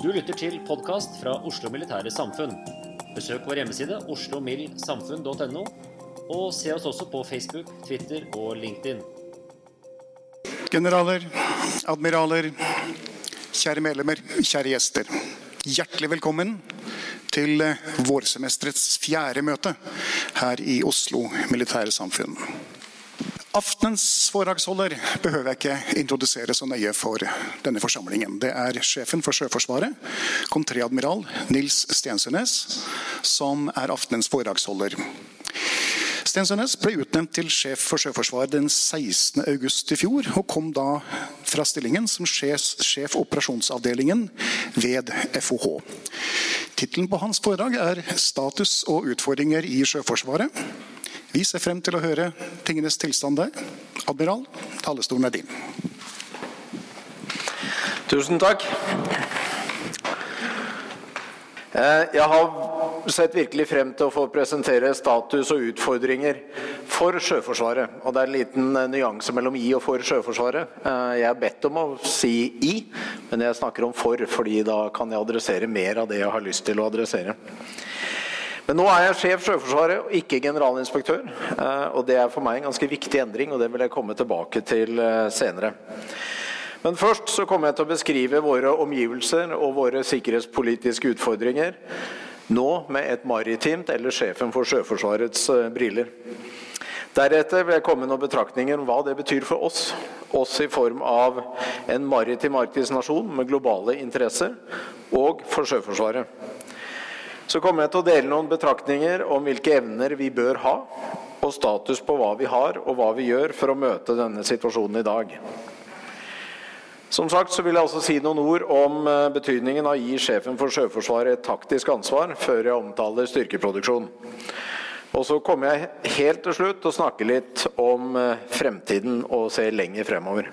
Du lytter til podkast fra Oslo Militære Samfunn. Besøk vår hjemmeside oslomildsamfunn.no, og se oss også på Facebook, Twitter og LinkedIn. Generaler, admiraler, kjære medlemmer, kjære gjester. Hjertelig velkommen til vårsemesterets fjerde møte her i Oslo Militære Samfunn. Aftenens foredragsholder behøver jeg ikke introdusere så nøye for denne forsamlingen. Det er sjefen for Sjøforsvaret, kontreadmiral Nils Stensønes, som er aftenens foredragsholder. Stensønes ble utnevnt til sjef for Sjøforsvaret den 16. august i fjor, og kom da fra stillingen som sjef, sjef operasjonsavdelingen ved FOH. Tittelen på hans foredrag er 'Status og utfordringer i Sjøforsvaret'. Vi ser frem til å høre tingenes tilstand der. Admiral, talerstolen er din. Tusen takk. Eh, jeg har sett virkelig frem til å få presentere status og utfordringer for Sjøforsvaret. Og det er en liten eh, nyanse mellom i og for Sjøforsvaret. Eh, jeg er bedt om å si i, men jeg snakker om for, fordi da kan jeg adressere mer av det jeg har lyst til å adressere. Men nå er jeg sjef Sjøforsvaret, og ikke generalinspektør. Og det er for meg en ganske viktig endring, og det vil jeg komme tilbake til senere. Men først så kommer jeg til å beskrive våre omgivelser og våre sikkerhetspolitiske utfordringer. Nå med et maritimt eller sjefen for Sjøforsvarets briller. Deretter vil jeg komme med noen betraktninger om hva det betyr for oss. Oss i form av en maritim arktisk nasjon med globale interesser, og for Sjøforsvaret. Så kommer jeg til å dele noen betraktninger om hvilke evner vi bør ha, og status på hva vi har og hva vi gjør for å møte denne situasjonen i dag. Som sagt så vil jeg også si noen ord om betydningen av å gi sjefen for Sjøforsvaret et taktisk ansvar, før jeg omtaler styrkeproduksjon. Og så kommer jeg helt til slutt til å snakke litt om fremtiden og se lenger fremover.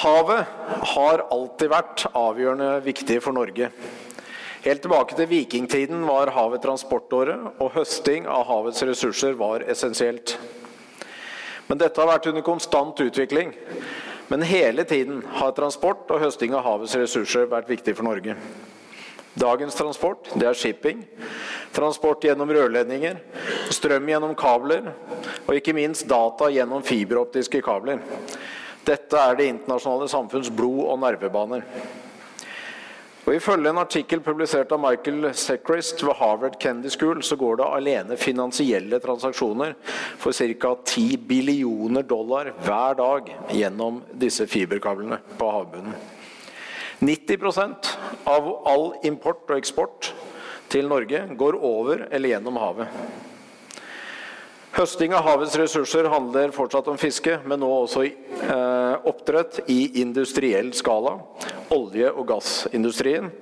Havet har alltid vært avgjørende viktig for Norge. Helt tilbake til vikingtiden var havet transportåre, og høsting av havets ressurser var essensielt. Men dette har vært under konstant utvikling. Men hele tiden har transport og høsting av havets ressurser vært viktig for Norge. Dagens transport, det er shipping, transport gjennom rørledninger, strøm gjennom kabler, og ikke minst data gjennom fiberoptiske kabler. Dette er det internasjonale samfunns blod- og nervebaner. Og Ifølge en artikkel publisert av Michael Sechrist ved Harvard Kennedy School, så går det alene finansielle transaksjoner for ca. 10 billioner dollar hver dag gjennom disse fiberkablene på havbunnen. 90% av all import og eksport til Norge går over eller gjennom havet. Høsting av havets ressurser handler fortsatt om fiske, men nå også eh, oppdrett i industriell skala. Olje- og gassindustrien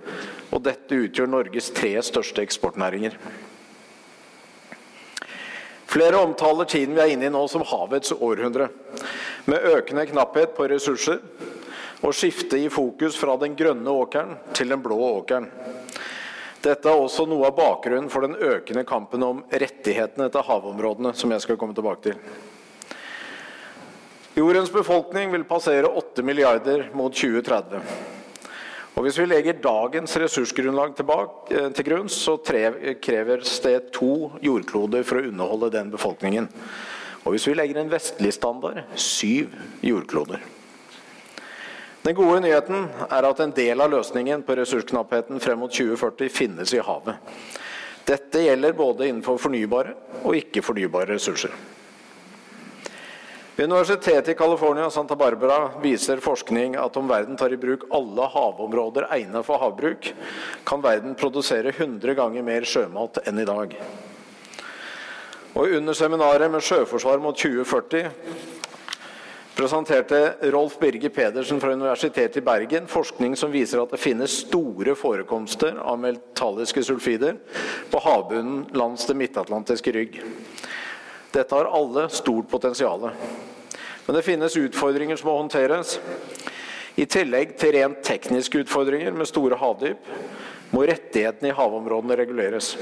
og dette utgjør Norges tre største eksportnæringer. Flere omtaler tiden vi er inne i nå som havets århundre, med økende knapphet på ressurser og skifte i fokus fra den grønne åkeren til den blå åkeren. Dette er også noe av bakgrunnen for den økende kampen om rettighetene til havområdene, som jeg skal komme tilbake til. Jordens befolkning vil passere 8 milliarder mot 2030. Og Hvis vi legger dagens ressursgrunnlag tilbake, eh, til grunn, så kreves det to jordkloder for å underholde den befolkningen. Og hvis vi legger en vestlig standard syv jordkloder. Den gode nyheten er at en del av løsningen på ressursknappheten frem mot 2040 finnes i havet. Dette gjelder både innenfor fornybare og ikke-fornybare ressurser. Ved Universitetet i California Santa Barbara viser forskning at om verden tar i bruk alle havområder egnet for havbruk, kan verden produsere 100 ganger mer sjømat enn i dag. Og Under seminaret med sjøforsvar mot 2040 presenterte Rolf Birger Pedersen fra Universitetet i Bergen forskning som viser at det finnes store forekomster av metalliske sulfider på havbunnen langs det midtatlantiske rygg. Dette har alle stort potensial. Men det finnes utfordringer som må håndteres. I tillegg til rent tekniske utfordringer med store havdyp, må rettighetene i havområdene reguleres.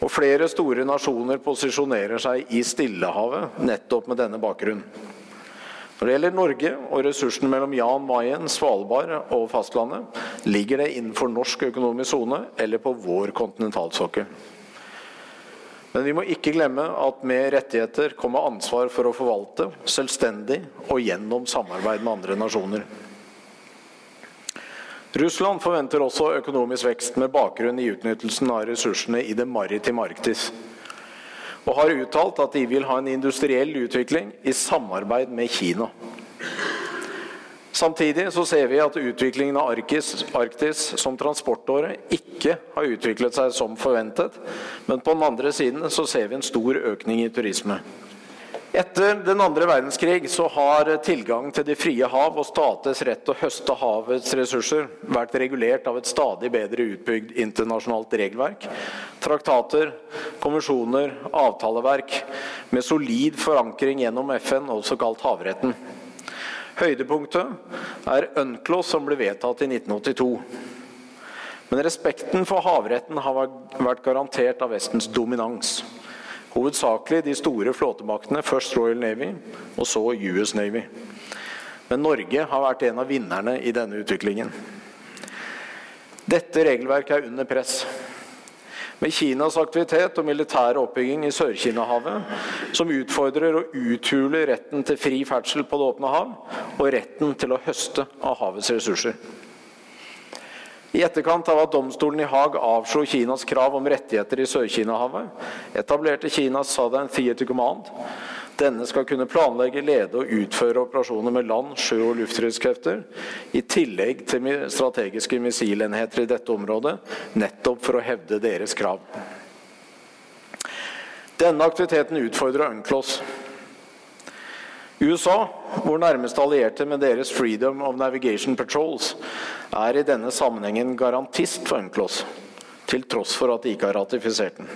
Og flere store nasjoner posisjonerer seg i Stillehavet nettopp med denne bakgrunnen. Når det gjelder Norge og ressursene mellom Jan Mayen, Svalbard og fastlandet, ligger det innenfor norsk økonomisk sone eller på vår kontinentalsokkel. Men vi må ikke glemme at med rettigheter kommer ansvar for å forvalte selvstendig og gjennom samarbeid med andre nasjoner. Russland forventer også økonomisk vekst med bakgrunn i utnyttelsen av ressursene i det maritime Arktis. Og har uttalt at de vil ha en industriell utvikling i samarbeid med Kina. Samtidig så ser vi at utviklingen av Arktis, Arktis som transportåre ikke har utviklet seg som forventet, men på den andre siden så ser vi en stor økning i turisme. Etter den andre verdenskrig så har tilgang til de frie hav og staters rett til å høste havets ressurser vært regulert av et stadig bedre utbygd internasjonalt regelverk. Traktater, konvensjoner, avtaleverk med solid forankring gjennom FN, også kalt havretten. Høydepunktet er UNCLOS som ble vedtatt i 1982. Men respekten for havretten har vært garantert av Vestens dominans. Hovedsakelig de store flåtemaktene, først Royal Navy og så US Navy. Men Norge har vært en av vinnerne i denne utviklingen. Dette regelverket er under press. Med Kinas aktivitet og militære oppbygging i Sør-Kina-havet, som utfordrer og uthuler retten til fri ferdsel på det åpne hav, og retten til å høste av havets ressurser. I etterkant av at domstolen i Haag avslo Kinas krav om rettigheter i Sør-Kina-havet, etablerte Kinas Southern Theater Command. Denne skal kunne planlegge, lede og utføre operasjoner med land-, sjø- og luftstridskrefter, i tillegg til strategiske missilenheter i dette området, nettopp for å hevde deres krav. Denne aktiviteten utfordrer UNCLOS. USA, vår nærmeste allierte med deres Freedom of Navigation Patrols, er i denne sammenhengen garantist for UNCLOS, til tross for at de ikke har ratifisert den.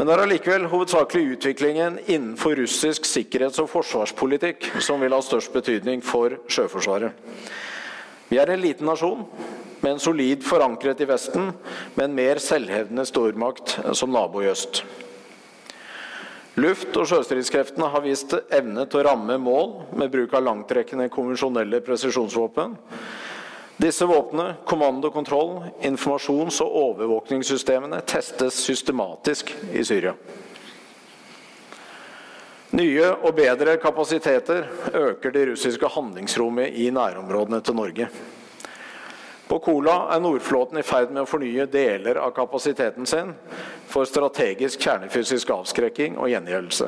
Men det er allikevel hovedsakelig utviklingen innenfor russisk sikkerhets- og forsvarspolitikk som vil ha størst betydning for Sjøforsvaret. Vi er en liten nasjon, med en solid forankret i Vesten, med en mer selvhevdende stormakt som nabo i øst. Luft- og sjøstridskreftene har vist evne til å ramme mål med bruk av langtrekkende konvensjonelle presisjonsvåpen. Disse våpnene, kommando, kontroll, informasjons- og overvåkningssystemene testes systematisk i Syria. Nye og bedre kapasiteter øker det russiske handlingsrommet i nærområdene til Norge. På Kola er Nordflåten i ferd med å fornye deler av kapasiteten sin for strategisk kjernefysisk avskrekking og gjengjeldelse.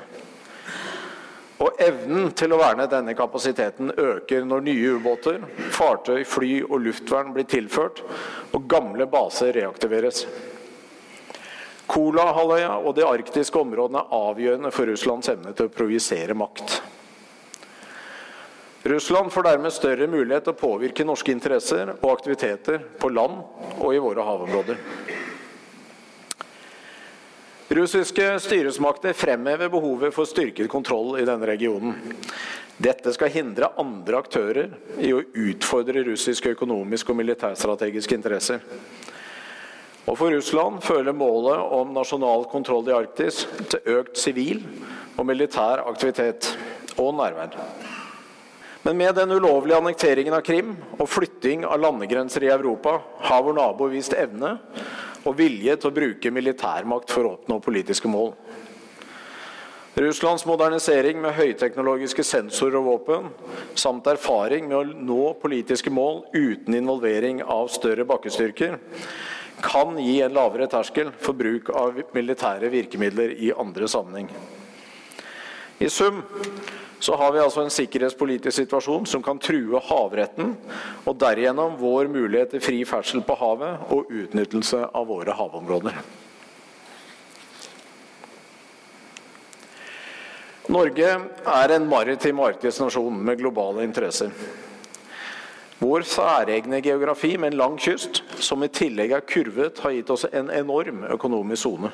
Og evnen til å verne denne kapasiteten øker når nye ubåter, fartøy, fly og luftvern blir tilført, og gamle baser reaktiveres. Kolahalvøya og de arktiske områdene er avgjørende for Russlands evne til å projisere makt. Russland får dermed større mulighet til å påvirke norske interesser og aktiviteter på land og i våre havområder. Russiske styresmakter fremhever behovet for styrket kontroll i denne regionen. Dette skal hindre andre aktører i å utfordre russiske økonomiske og militærstrategiske interesser. Og for Russland føler målet om nasjonal kontroll i Arktis til økt sivil og militær aktivitet og nærvær. Men med den ulovlige annekteringen av Krim og flytting av landegrenser i Europa har vår nabo vist evne og vilje til å bruke militærmakt for å oppnå politiske mål. Russlands modernisering med høyteknologiske sensorer og våpen, samt erfaring med å nå politiske mål uten involvering av større bakkestyrker, kan gi en lavere terskel for bruk av militære virkemidler i andre sammenheng. I sum så har vi altså en sikkerhetspolitisk situasjon som kan true havretten, og derigjennom vår mulighet til fri ferdsel på havet og utnyttelse av våre havområder. Norge er en maritim arktisnasjon med globale interesser. Vår særegne geografi med en lang kyst, som i tillegg er kurvet, har gitt oss en enorm økonomisk sone.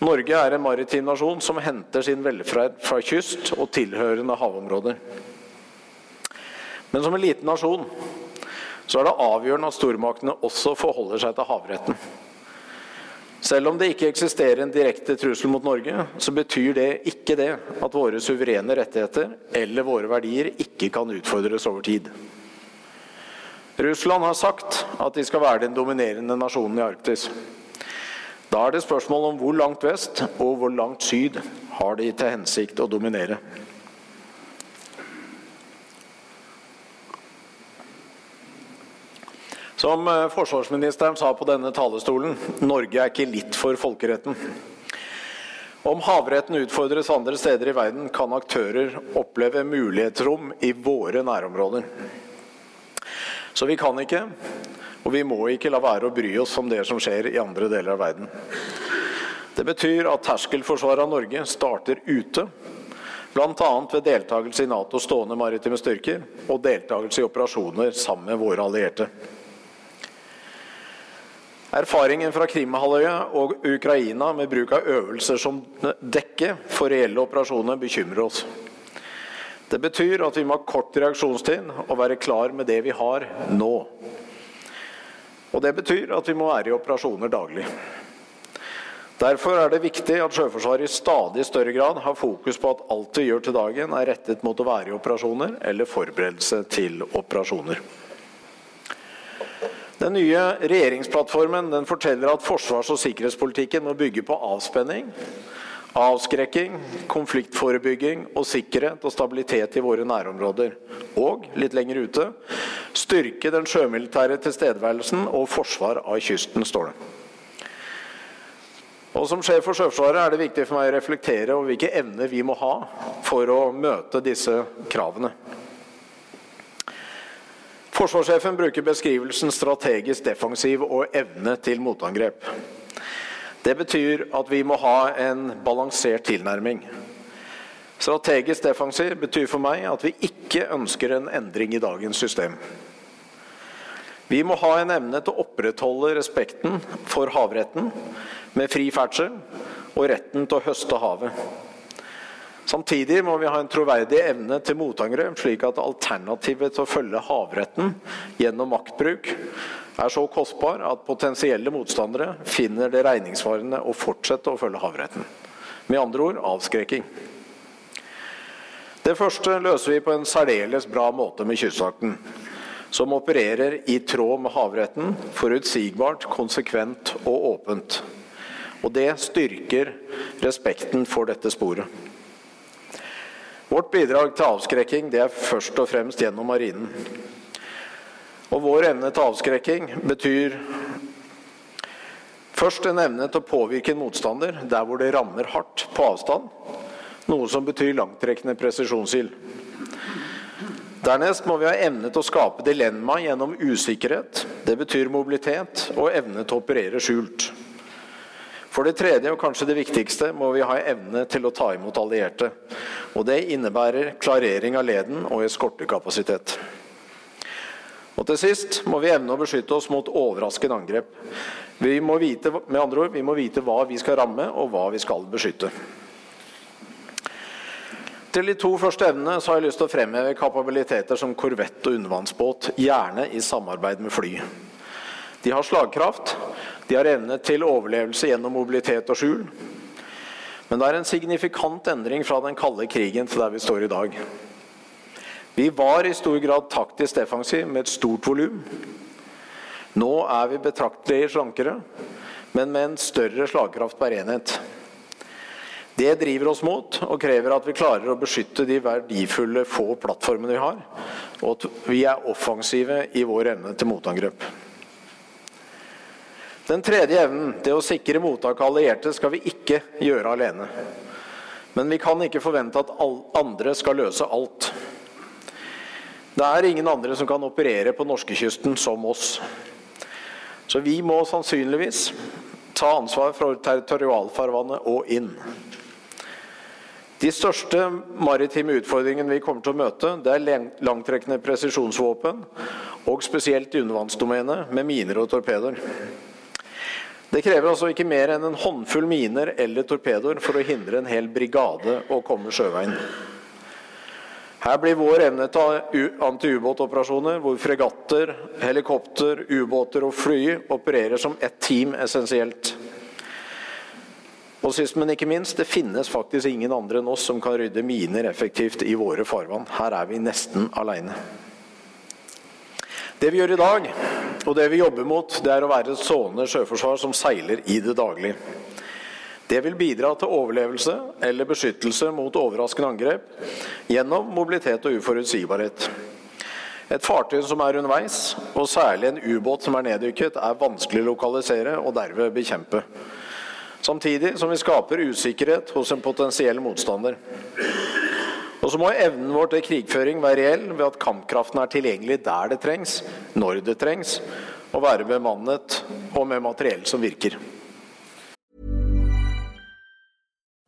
Norge er en maritim nasjon som henter sin velferd fra kyst og tilhørende havområder. Men som en liten nasjon så er det avgjørende at stormaktene også forholder seg til havretten. Selv om det ikke eksisterer en direkte trussel mot Norge, så betyr det ikke det at våre suverene rettigheter eller våre verdier ikke kan utfordres over tid. Russland har sagt at de skal være den dominerende nasjonen i Arktis. Da er det spørsmål om hvor langt vest og hvor langt syd har de til hensikt å dominere. Som eh, forsvarsministeren sa på denne talerstolen, Norge er ikke litt for folkeretten. Om havretten utfordres andre steder i verden, kan aktører oppleve mulighetsrom i våre nærområder. Så vi kan ikke, og vi må ikke la være å bry oss om det som skjer i andre deler av verden. Det betyr at terskelforsvaret av Norge starter ute, bl.a. ved deltakelse i Natos stående maritime styrker og deltakelse i operasjoner sammen med våre allierte. Erfaringen fra Krimhalvøya og Ukraina med bruk av øvelser som dekke for reelle operasjoner bekymrer oss. Det betyr at vi må ha kort reaksjonstid og være klar med det vi har nå. Og Det betyr at vi må være i operasjoner daglig. Derfor er det viktig at Sjøforsvaret i stadig større grad har fokus på at alt vi gjør til dagen er rettet mot å være i operasjoner eller forberedelse til operasjoner. Den nye regjeringsplattformen den forteller at forsvars- og sikkerhetspolitikken må bygge på avspenning, avskrekking, konfliktforebygging og sikkerhet og stabilitet i våre nærområder. Og, litt lenger ute, styrke den sjømilitære tilstedeværelsen og forsvar av kysten, står det. Og Som sjef for Sjøforsvaret er det viktig for meg å reflektere over hvilke evner vi må ha for å møte disse kravene. Forsvarssjefen bruker beskrivelsen strategisk defensiv og evne til motangrep. Det betyr at vi må ha en balansert tilnærming. Strategisk defensiv betyr for meg at vi ikke ønsker en endring i dagens system. Vi må ha en evne til å opprettholde respekten for havretten med fri ferdsel og retten til å høste havet. Samtidig må vi ha en troverdig evne til motangrep, slik at alternativet til å følge havretten gjennom maktbruk er så kostbar at potensielle motstandere finner det regningssvarende å fortsette å følge havretten. Med andre ord avskrekking. Det første løser vi på en særdeles bra måte med Kystvakten, som opererer i tråd med havretten, forutsigbart, konsekvent og åpent. Og det styrker respekten for dette sporet. Vårt bidrag til avskrekking det er først og fremst gjennom marinen. Og vår evne til avskrekking betyr først en evne til å påvirke en motstander der hvor det rammer hardt på avstand, noe som betyr langtrekkende presisjonsild. Dernest må vi ha evne til å skape dilemma gjennom usikkerhet. Det betyr mobilitet og evne til å operere skjult. For det tredje, og kanskje det viktigste, må vi ha evne til å ta imot allierte. Og det innebærer klarering av leden og eskortekapasitet. Og til sist må vi evne å beskytte oss mot overraskende angrep. Vi må vite, med andre ord, vi må vite hva vi skal ramme, og hva vi skal beskytte. Til de to første evnene så har jeg lyst til å fremheve kapabiliteter som korvett og undervannsbåt, gjerne i samarbeid med fly. De har slagkraft, de har evne til overlevelse gjennom mobilitet og skjul. Men det er en signifikant endring fra den kalde krigen til der vi står i dag. Vi var i stor grad taktisk defensiv med et stort volum. Nå er vi betraktelig slankere, men med en større slagkraft per enhet. Det driver oss mot og krever at vi klarer å beskytte de verdifulle få plattformene vi har, og at vi er offensive i vår evne til motangrep. Den tredje evnen, det å sikre mottak av allierte, skal vi ikke gjøre alene. Men vi kan ikke forvente at andre skal løse alt. Det er ingen andre som kan operere på norskekysten som oss. Så vi må sannsynligvis ta ansvar for territorialfarvannet og inn. De største maritime utfordringene vi kommer til å møte, det er langtrekkende presisjonsvåpen, og spesielt i undervannsdomenet med miner og torpedoer. Det krever altså ikke mer enn en håndfull miner eller torpedoer for å hindre en hel brigade å komme sjøveien. Her blir vår evne til antiubåtoperasjoner, hvor fregatter, helikopter, ubåter og fly opererer som ett team, essensielt. Og sist, men ikke minst, det finnes faktisk ingen andre enn oss som kan rydde miner effektivt i våre farvann. Her er vi nesten aleine. Det vi gjør i dag, og det vi jobber mot, det er å være et sånende sjøforsvar som seiler i det daglige. Det vil bidra til overlevelse eller beskyttelse mot overraskende angrep gjennom mobilitet og uforutsigbarhet. Et fartøy som er underveis, og særlig en ubåt som er neddykket, er vanskelig å lokalisere og derved bekjempe. Samtidig som vi skaper usikkerhet hos en potensiell motstander. Og så må evnen vår til krigføring være reell ved at kampkraften er tilgjengelig der det trengs, når det trengs, og være bemannet og med materiell som virker.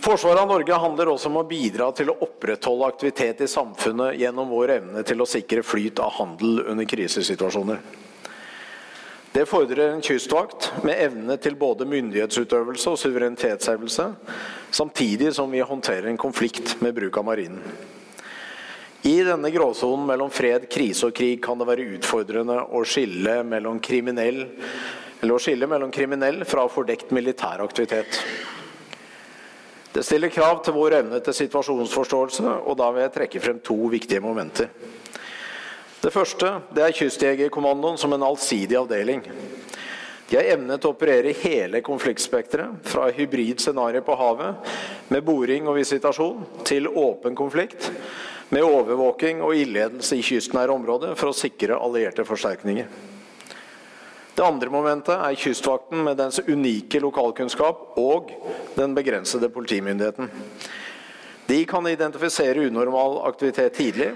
Forsvaret av Norge handler også om å bidra til å opprettholde aktivitet i samfunnet gjennom vår evne til å sikre flyt av handel under krisesituasjoner. Det fordrer en kystvakt med evne til både myndighetsutøvelse og suverenitetshevelse, samtidig som vi håndterer en konflikt med bruk av marinen. I denne gråsonen mellom fred, krise og krig kan det være utfordrende å skille mellom kriminell, eller å skille mellom kriminell fra fordekt militær aktivitet. Det stiller krav til vår evne til situasjonsforståelse, og da vil jeg trekke frem to viktige momenter. Det første det er Kystjegerkommandoen som en allsidig avdeling. De har evne til å operere hele konfliktspekteret, fra hybrid scenario på havet med boring og visitasjon, til åpen konflikt med overvåking og ildledelse i kystnære områder for å sikre allierte forsterkninger. Det andre momentet er Kystvakten med dens unike lokalkunnskap og den begrensede politimyndigheten. De kan identifisere unormal aktivitet tidlig.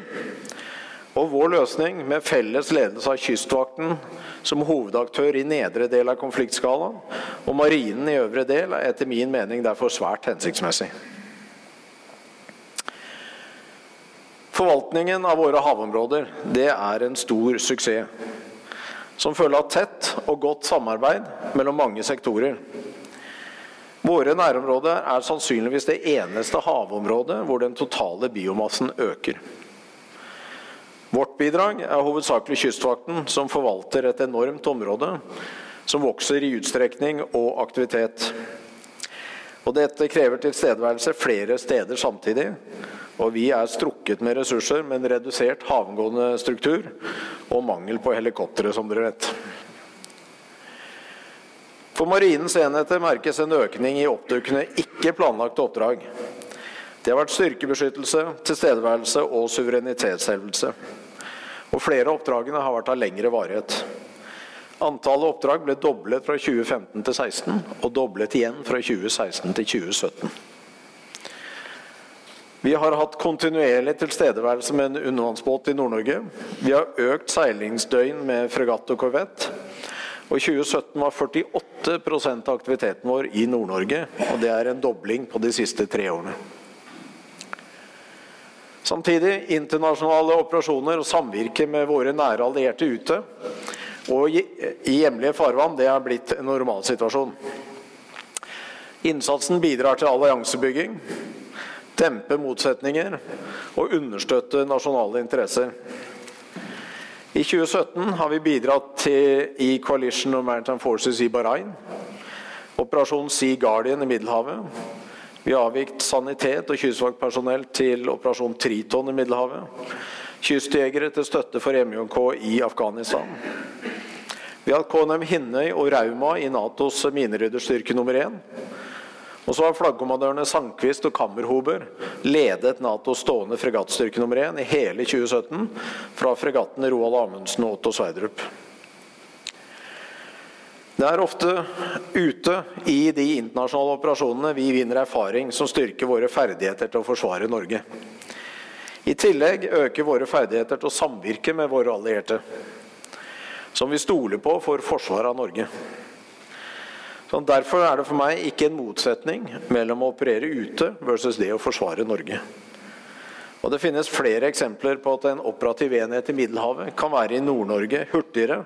Og vår løsning med felles ledelse av Kystvakten som hovedaktør i nedre del av konfliktskalaen, og Marinen i øvre del, er etter min mening derfor svært hensiktsmessig. Forvaltningen av våre havområder det er en stor suksess som følge av tett og godt samarbeid mellom mange sektorer. Våre nærområder er sannsynligvis det eneste havområdet hvor den totale biomassen øker. Vårt bidrag er hovedsakelig Kystvakten, som forvalter et enormt område som vokser i utstrekning og aktivitet. Og dette krever tilstedeværelse flere steder samtidig, og vi er strukket med ressurser med en redusert havgående struktur og mangel på helikoptre, som dere vet. For marinens enheter merkes en økning i oppdukkende ikke planlagte oppdrag. Det har vært styrkebeskyttelse, tilstedeværelse og suverenitetshevelse. Og flere av oppdragene har vært av lengre varighet. Antallet oppdrag ble doblet fra 2015 til 2016, og doblet igjen fra 2016 til 2017. Vi har hatt kontinuerlig tilstedeværelse med en undervannsbåt i Nord-Norge. Vi har økt seilingsdøgn med fregatt og korvett. Og I 2017 var 48% av aktiviteten vår i Nord-Norge, og det er en dobling på de siste tre årene. Samtidig internasjonale operasjoner og samvirke med våre nære allierte ute og i hjemlige farvann det er blitt en normalsituasjon. Innsatsen bidrar til alliansebygging, dempe motsetninger og understøtte nasjonale interesser. I 2017 har vi bidratt til i Coalition of Maritime Forces i Bahrain, operasjon Sea Guardian i Middelhavet, vi har avvikt sanitet og kystvaktpersonell til operasjon Triton i Middelhavet. Kystjegere til støtte for MJK i Afghanistan. Vi har hatt KNM Hinnøy og Rauma i Natos minerydderstyrke nummer én. Og så har flaggkommandørene Sandquist og Kammerhuber ledet Natos stående fregattstyrke nummer én i hele 2017 fra fregattene Roald Amundsen og Otto Sverdrup. Det er ofte ute i de internasjonale operasjonene vi vinner erfaring som styrker våre ferdigheter til å forsvare Norge. I tillegg øker våre ferdigheter til å samvirke med våre allierte, som vi stoler på for forsvaret av Norge. Så derfor er det for meg ikke en motsetning mellom å operere ute versus det å forsvare Norge. Og Det finnes flere eksempler på at en operativ enhet i Middelhavet kan være i Nord-Norge hurtigere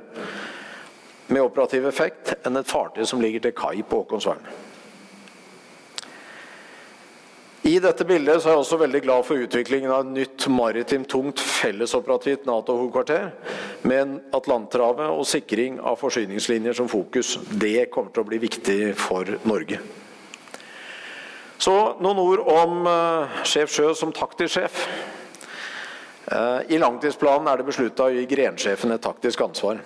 med operativ effekt enn et fartøy som ligger til kai på Håkonsvern. I dette bildet er jeg også veldig glad for utviklingen av et nytt maritimt tungt fellesoperativt Nato-hovedkvarter med Atlanterhavet og sikring av forsyningslinjer som fokus. Det kommer til å bli viktig for Norge. Så noen ord om uh, sjef Sjø som taktisk sjef. Uh, I langtidsplanen er det beslutta å gi grensjefen et taktisk ansvar.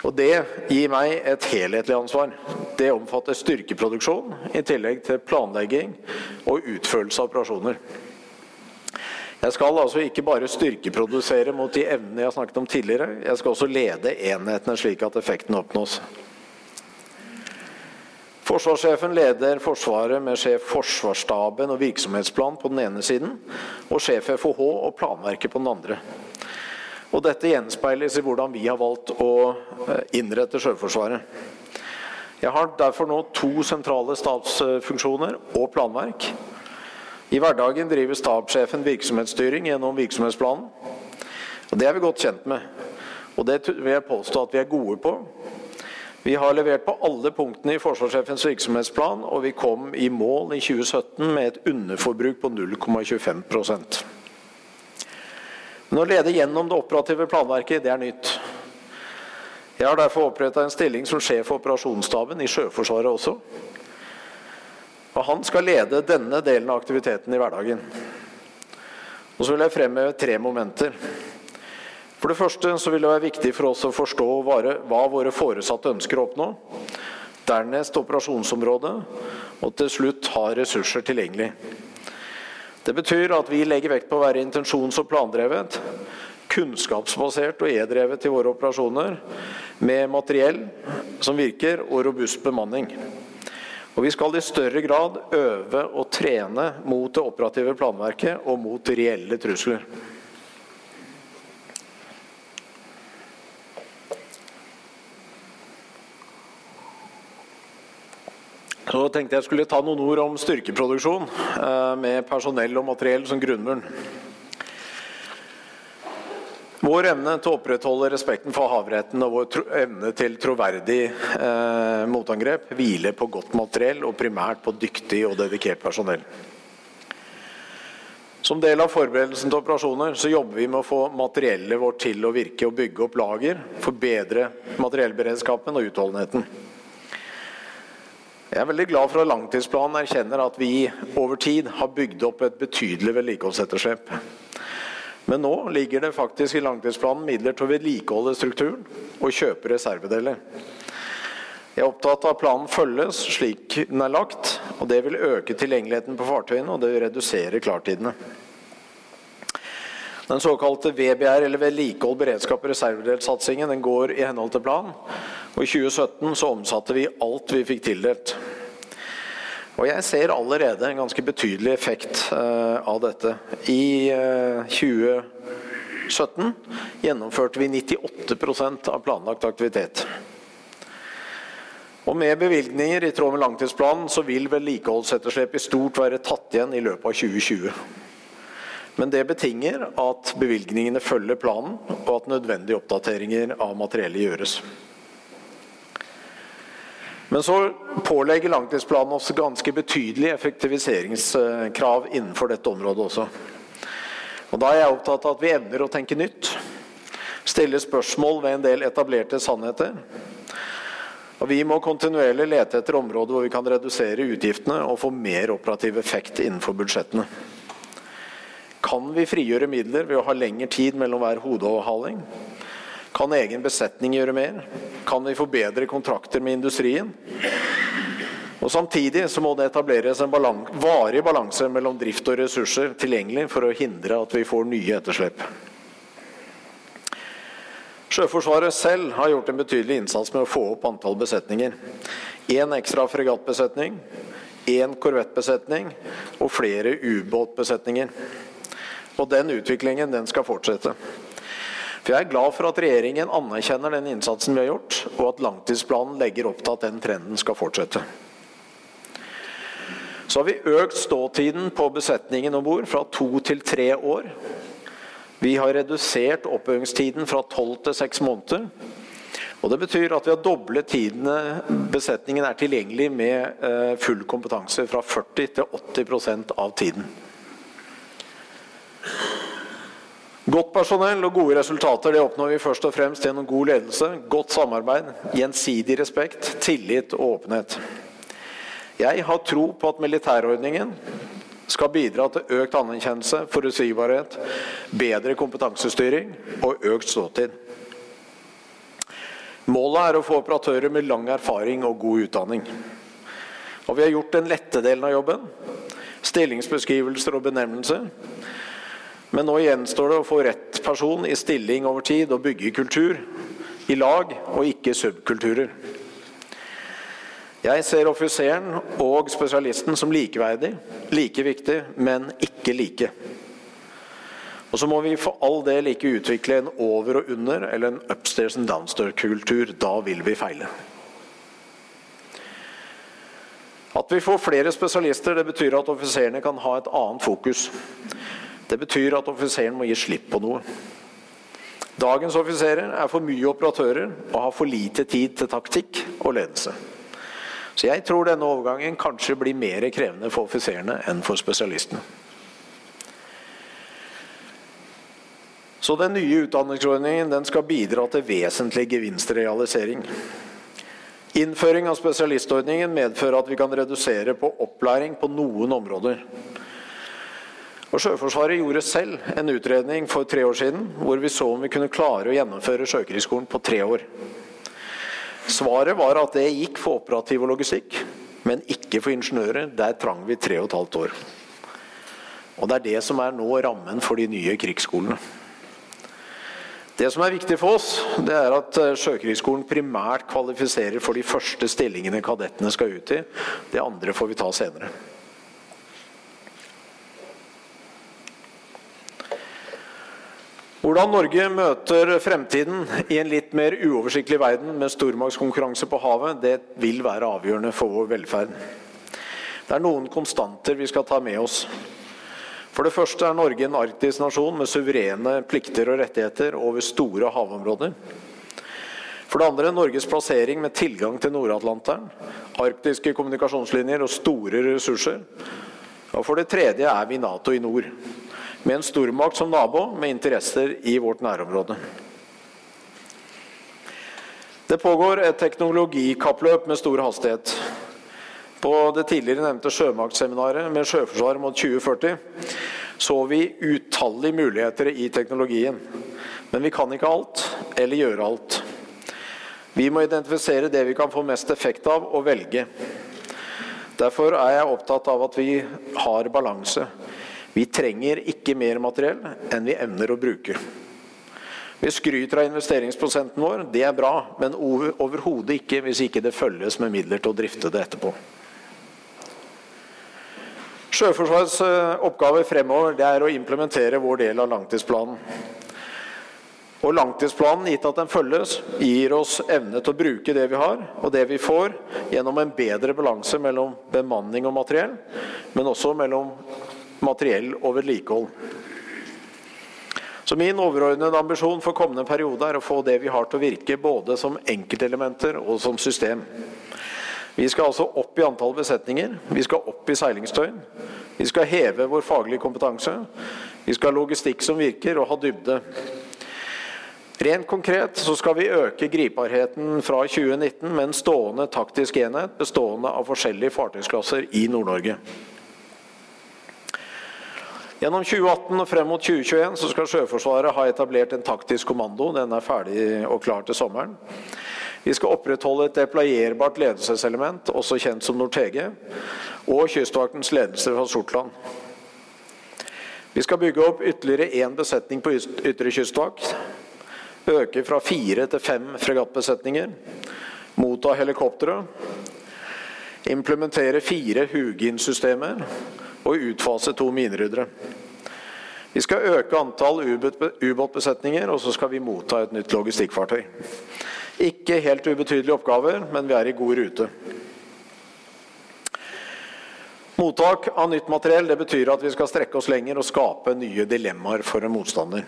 Og det gir meg et helhetlig ansvar. Det omfatter styrkeproduksjon i tillegg til planlegging og utførelse av operasjoner. Jeg skal altså ikke bare styrkeprodusere mot de evnene jeg har snakket om tidligere, jeg skal også lede enhetene slik at effekten oppnås. Forsvarssjefen leder Forsvaret med sjef Forsvarsstaben og virksomhetsplan på den ene siden, og sjef FOH og planverket på den andre. Og dette gjenspeiles i hvordan vi har valgt å eh, innrette Sjøforsvaret. Jeg har derfor nå to sentrale stabsfunksjoner og planverk. I hverdagen driver stabssjefen virksomhetsstyring gjennom virksomhetsplanen. Og Det er vi godt kjent med, og det vil jeg påstå at vi er gode på. Vi har levert på alle punktene i forsvarssjefens virksomhetsplan, og vi kom i mål i 2017 med et underforbruk på 0,25 men å lede gjennom det operative planverket, det er nytt. Jeg har derfor oppretta en stilling som sjef for operasjonsstaben i Sjøforsvaret også. Og han skal lede denne delen av aktiviteten i hverdagen. Og så vil jeg fremheve tre momenter. For det første så vil det være viktig for oss å forstå hva våre foresatte ønsker å oppnå. Dernest operasjonsområdet, og til slutt ha ressurser tilgjengelig. Det betyr at vi legger vekt på å være intensjons- og plandrevet, kunnskapsbasert og e-drevet i våre operasjoner, med materiell som virker, og robust bemanning. Og Vi skal i større grad øve og trene mot det operative planverket og mot reelle trusler. Så tenkte jeg skulle ta noen ord om styrkeproduksjon eh, med personell og materiell som grunnmuren. Vår evne til å opprettholde respekten for havretten og vår evne til troverdig eh, motangrep hviler på godt materiell og primært på dyktig og dedikert personell. Som del av forberedelsen til operasjoner så jobber vi med å få materiellet vårt til å virke og bygge opp lager, forbedre materiellberedskapen og utholdenheten. Jeg er veldig glad for at langtidsplanen erkjenner at vi over tid har bygd opp et betydelig vedlikeholdsetterslep. Men nå ligger det faktisk i langtidsplanen midler til å vedlikeholde strukturen og kjøpe reservedeler. Jeg er opptatt av at planen følges slik den er lagt, og det vil øke tilgjengeligheten på fartøyene og det vil redusere klartidene. Den såkalte VBR, eller vedlikehold, beredskap og reservedelssatsingen, den går i henhold til planen. Og i 2017 så omsatte vi alt vi fikk tildelt. Og jeg ser allerede en ganske betydelig effekt uh, av dette. I uh, eh, 2017 gjennomførte vi 98% av planlagt aktivitet. Og med bevilgninger i tråd med langtidsplanen så vil vedlikeholdsetterslepet i stort være tatt igjen i løpet av 2020. Men det betinger at bevilgningene følger planen, og at nødvendige oppdateringer av materiellet gjøres. Men så pålegger langtidsplanen oss ganske betydelige effektiviseringskrav innenfor dette området også. Og Da er jeg opptatt av at vi evner å tenke nytt. Stille spørsmål ved en del etablerte sannheter. Og Vi må kontinuerlig lete etter områder hvor vi kan redusere utgiftene og få mer operativ effekt innenfor budsjettene. Kan vi frigjøre midler ved å ha lengre tid mellom hver hodeoverhaling? Kan egen besetning gjøre mer? Kan vi få bedre kontrakter med industrien? Og Samtidig så må det etableres en balan varig balanse mellom drift og ressurser tilgjengelig for å hindre at vi får nye etterslep. Sjøforsvaret selv har gjort en betydelig innsats med å få opp antall besetninger. Én ekstra fregattbesetning, én korvettbesetning og flere ubåtbesetninger. Og den utviklingen den skal fortsette. For Jeg er glad for at regjeringen anerkjenner den innsatsen vi har gjort, og at langtidsplanen legger opp til at den trenden skal fortsette. Så har vi økt ståtiden på besetningen om bord fra to til tre år. Vi har redusert oppøvingstiden fra tolv til seks måneder. Og Det betyr at vi har doblet tidene besetningen er tilgjengelig med eh, full kompetanse, fra 40 til 80% av tiden. Godt personell og gode resultater det oppnår vi først og fremst gjennom god ledelse, godt samarbeid, gjensidig respekt, tillit og åpenhet. Jeg har tro på at militærordningen skal bidra til økt anerkjennelse, forutsigbarhet, bedre kompetansestyring og økt ståtid. Målet er å få operatører med lang erfaring og god utdanning. Og vi har gjort den lette delen av jobben. Stillingsbeskrivelser og benevnelser. Men nå gjenstår det å få rett person i stilling over tid og bygge kultur. I lag og ikke subkulturer. Jeg ser offiseren og spesialisten som likeverdig, like viktig, men ikke like. Og så må vi for all del ikke utvikle en over og under eller en upstairs and downstairs-kultur. Da vil vi feile. At vi får flere spesialister, det betyr at offiserene kan ha et annet fokus. Det betyr at offiseren må gi slipp på noe. Dagens offiserer er for mye operatører og har for lite tid til taktikk og ledelse. Så jeg tror denne overgangen kanskje blir mer krevende for offiserene enn for spesialistene. Så Den nye utdanningsordningen den skal bidra til vesentlig gevinstrealisering. Innføring av spesialistordningen medfører at vi kan redusere på opplæring på noen områder. Og Sjøforsvaret gjorde selv en utredning for tre år siden hvor vi så om vi kunne klare å gjennomføre Sjøkrigsskolen på tre år. Svaret var at det gikk for operativ og logistikk, men ikke for ingeniører. Der trang vi tre og et halvt år. Og det er det som er nå rammen for de nye krigsskolene. Det som er viktig for oss, det er at eh, Sjøkrigsskolen primært kvalifiserer for de første stillingene kadettene skal ut i. Det andre får vi ta senere. Hvordan Norge møter fremtiden i en litt mer uoversiktlig verden med stormaktskonkurranse på havet, det vil være avgjørende for vår velferd. Det er noen konstanter vi skal ta med oss. For det første er Norge en arktisk nasjon med suverene plikter og rettigheter over store havområder. For det andre Norges plassering med tilgang til Nord-Atlanteren, arktiske kommunikasjonslinjer og store ressurser. Og for det tredje er vi Nato i nord. Med en stormakt som nabo med interesser i vårt nærområde. Det pågår et teknologikappløp med stor hastighet. På det tidligere nevnte sjømaktseminaret med sjøforsvar mot 2040 så vi utallige muligheter i teknologien. Men vi kan ikke alt, eller gjøre alt. Vi må identifisere det vi kan få mest effekt av, og velge. Derfor er jeg opptatt av at vi har balanse. Vi trenger ikke mer materiell enn vi evner å bruke. Vi skryter av investeringsprosenten vår, det er bra, men overhodet ikke hvis ikke det følges med midler til å drifte det etterpå. Sjøforsvarets eh, oppgave fremover det er å implementere vår del av langtidsplanen. Og Langtidsplanen, gitt at den følges, gir oss evne til å bruke det vi har, og det vi får, gjennom en bedre balanse mellom bemanning og materiell, men også mellom materiell og vedlikehold. Så Min overordnede ambisjon for kommende periode er å få det vi har til å virke både som enkeltelementer og som system. Vi skal altså opp i antall besetninger, vi skal opp i seilingsdøgn. Vi skal heve vår faglige kompetanse. Vi skal ha logistikk som virker, og ha dybde. Rent konkret så skal vi øke gripbarheten fra 2019 med en stående taktisk enhet bestående av forskjellige fartøysklasser i Nord-Norge. Gjennom 2018 og frem mot 2021 så skal Sjøforsvaret ha etablert en taktisk kommando. Den er ferdig og klar til sommeren. Vi skal opprettholde et deployerbart ledelseselement, også kjent som Nortege, og Kystvaktens ledelse fra Sortland. Vi skal bygge opp ytterligere én besetning på ytre kystvakt øke fra fire til fem fregattbesetninger, motta helikoptre, implementere fire Hugin-systemer og utfase to mineryddere. Vi skal øke antall ubåtbesetninger, og så skal vi motta et nytt logistikkfartøy. Ikke helt ubetydelige oppgaver, men vi er i god rute. Mottak av nytt materiell det betyr at vi skal strekke oss lenger og skape nye dilemmaer for en motstander.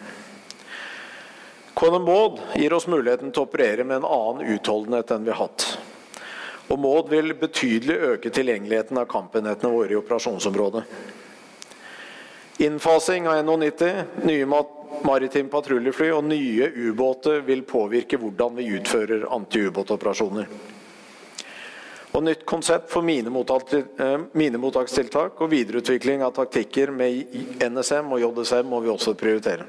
Maud gir oss muligheten til å operere med en annen utholdenhet enn vi har hatt. Og Maud vil betydelig øke tilgjengeligheten av kampenhetene våre i operasjonsområdet. Innfasing av NH90, nye maritime patruljefly og nye ubåter vil påvirke hvordan vi utfører antiubåtoperasjoner. Og nytt konsept for eh, minemottakstiltak og videreutvikling av taktikker med NSM og JSM må vi også prioritere.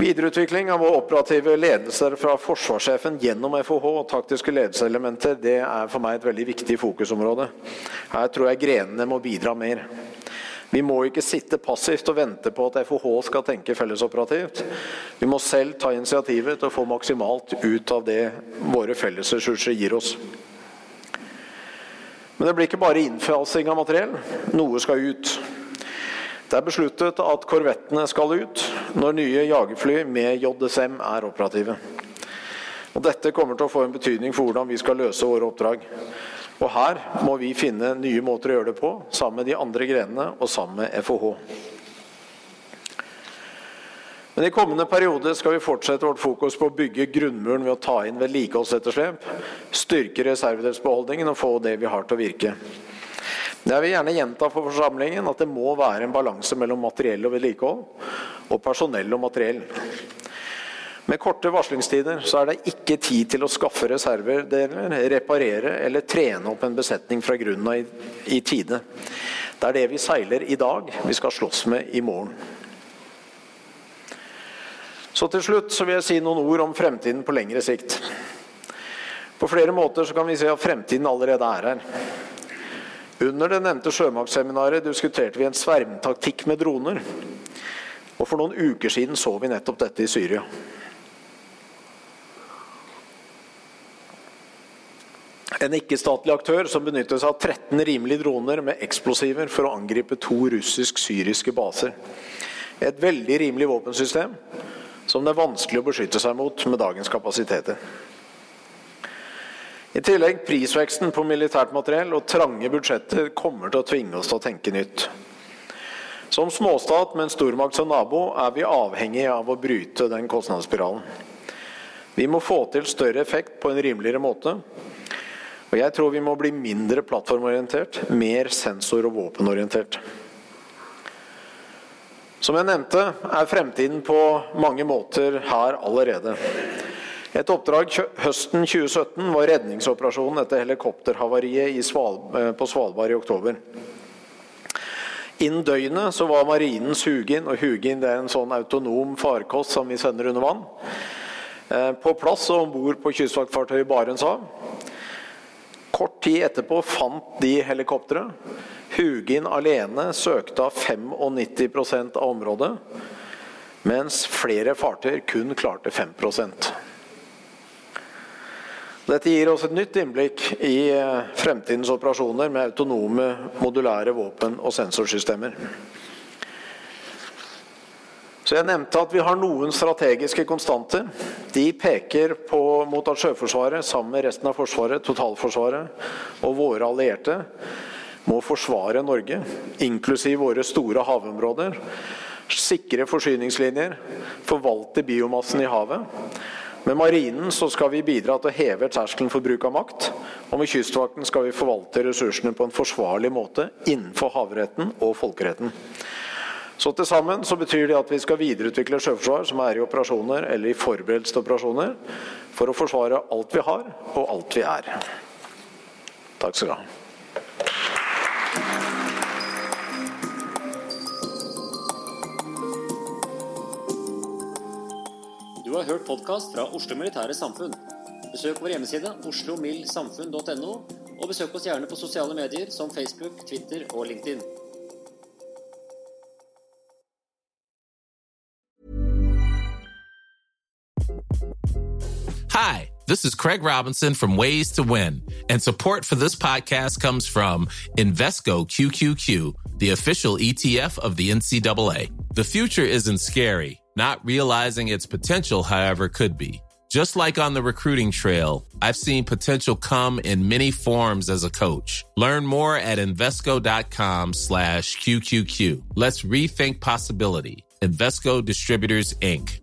Videreutvikling av operative ledelse fra forsvarssjefen gjennom FOH og taktiske ledelseselementer det er for meg et veldig viktig fokusområde. Her tror jeg grenene må bidra mer. Vi må ikke sitte passivt og vente på at FOH skal tenke fellesoperativt. Vi må selv ta initiativet å få maksimalt ut av det våre fellesressurser gir oss. Men det blir ikke bare innfasing av materiell. Noe skal ut. Det er besluttet at korvettene skal ut når nye jagerfly med JSM er operative. Og dette kommer til å få en betydning for hvordan vi skal løse våre oppdrag. Og her må vi finne nye måter å gjøre det på, sammen med de andre grenene og sammen med FOH. Men i kommende periode skal vi fortsette vårt fokus på å bygge grunnmuren ved å ta inn vedlikeholdsetterslep, styrke reservedelsbeholdningen og få det vi har til å virke. Jeg vil gjerne gjenta for forsamlingen at det må være en balanse mellom materiell og vedlikehold, og personell og materiell. Med korte varslingstider så er det ikke tid til å skaffe reservedeler, reparere eller trene opp en besetning fra grunnen av i, tide. Det er det vi seiler i dag, vi skal slåss med i morgen. Så til slutt så vil jeg si noen ord om fremtiden på lengre sikt. På flere måter så kan vi si at fremtiden allerede er her. Under det nevnte sjømaktseminaret diskuterte vi en svermtaktikk med droner. Og for noen uker siden så vi nettopp dette i Syria. En ikke-statlig aktør som benyttet seg av 13 rimelige droner med eksplosiver for å angripe to russisk-syriske baser. Et veldig rimelig våpensystem som det er vanskelig å beskytte seg mot med dagens kapasiteter. I tillegg prisveksten på militært materiell og trange budsjetter kommer til å tvinge oss til å tenke nytt. Som småstat med en stormakt som nabo er vi avhengig av å bryte den kostnadsspiralen. Vi må få til større effekt på en rimeligere måte. Og jeg tror vi må bli mindre plattformorientert, mer sensor- og våpenorientert. Som jeg nevnte, er fremtiden på mange måter her allerede. Et oppdrag høsten 2017 var redningsoperasjonen etter helikopterhavariet på Svalbard i oktober. Innen døgnet så var marinens Hugin, og Hugin det er en sånn autonom farkost som vi sender under vann, på plass og om bord på kystvaktfartøyet Barentshav. Kort tid etterpå fant de helikopteret. Hugin alene søkte av 95% av området, mens flere fartøyer kun klarte 5 Dette gir oss et nytt innblikk i fremtidens operasjoner med autonome, modulære våpen og sensorsystemer. Så jeg nevnte at vi har noen strategiske konstanter. De peker på, mot at Sjøforsvaret, sammen med resten av Forsvaret, totalforsvaret og våre allierte, må forsvare Norge, inklusiv våre store havområder, sikre forsyningslinjer, forvalte biomassen i havet. Med marinen skal vi bidra til å heve terskelen for bruk av makt, og med kystvakten skal vi forvalte ressursene på en forsvarlig måte innenfor havretten og folkeretten. Så til sammen så betyr det at vi skal videreutvikle Sjøforsvar som er i operasjoner eller i forberedelse til operasjoner, for å forsvare alt vi har og alt vi er. Takk skal du ha. Har hørt podcast fra Oslo Militære Samfunn. Besøk vår hjemmeside oslomildsamfunn.no, og besøk oss gjerne på sosiale medier som Facebook, Twitter og LinkedIn. Hi, this is Craig Robinson from Ways to Win, and support for this podcast comes from Invesco QQQ, the official ETF of the NCAA. The future isn't scary. Not realizing its potential, however, could be. Just like on the recruiting trail, I've seen potential come in many forms as a coach. Learn more at Invesco.com slash QQQ. Let's rethink possibility. Invesco Distributors, Inc.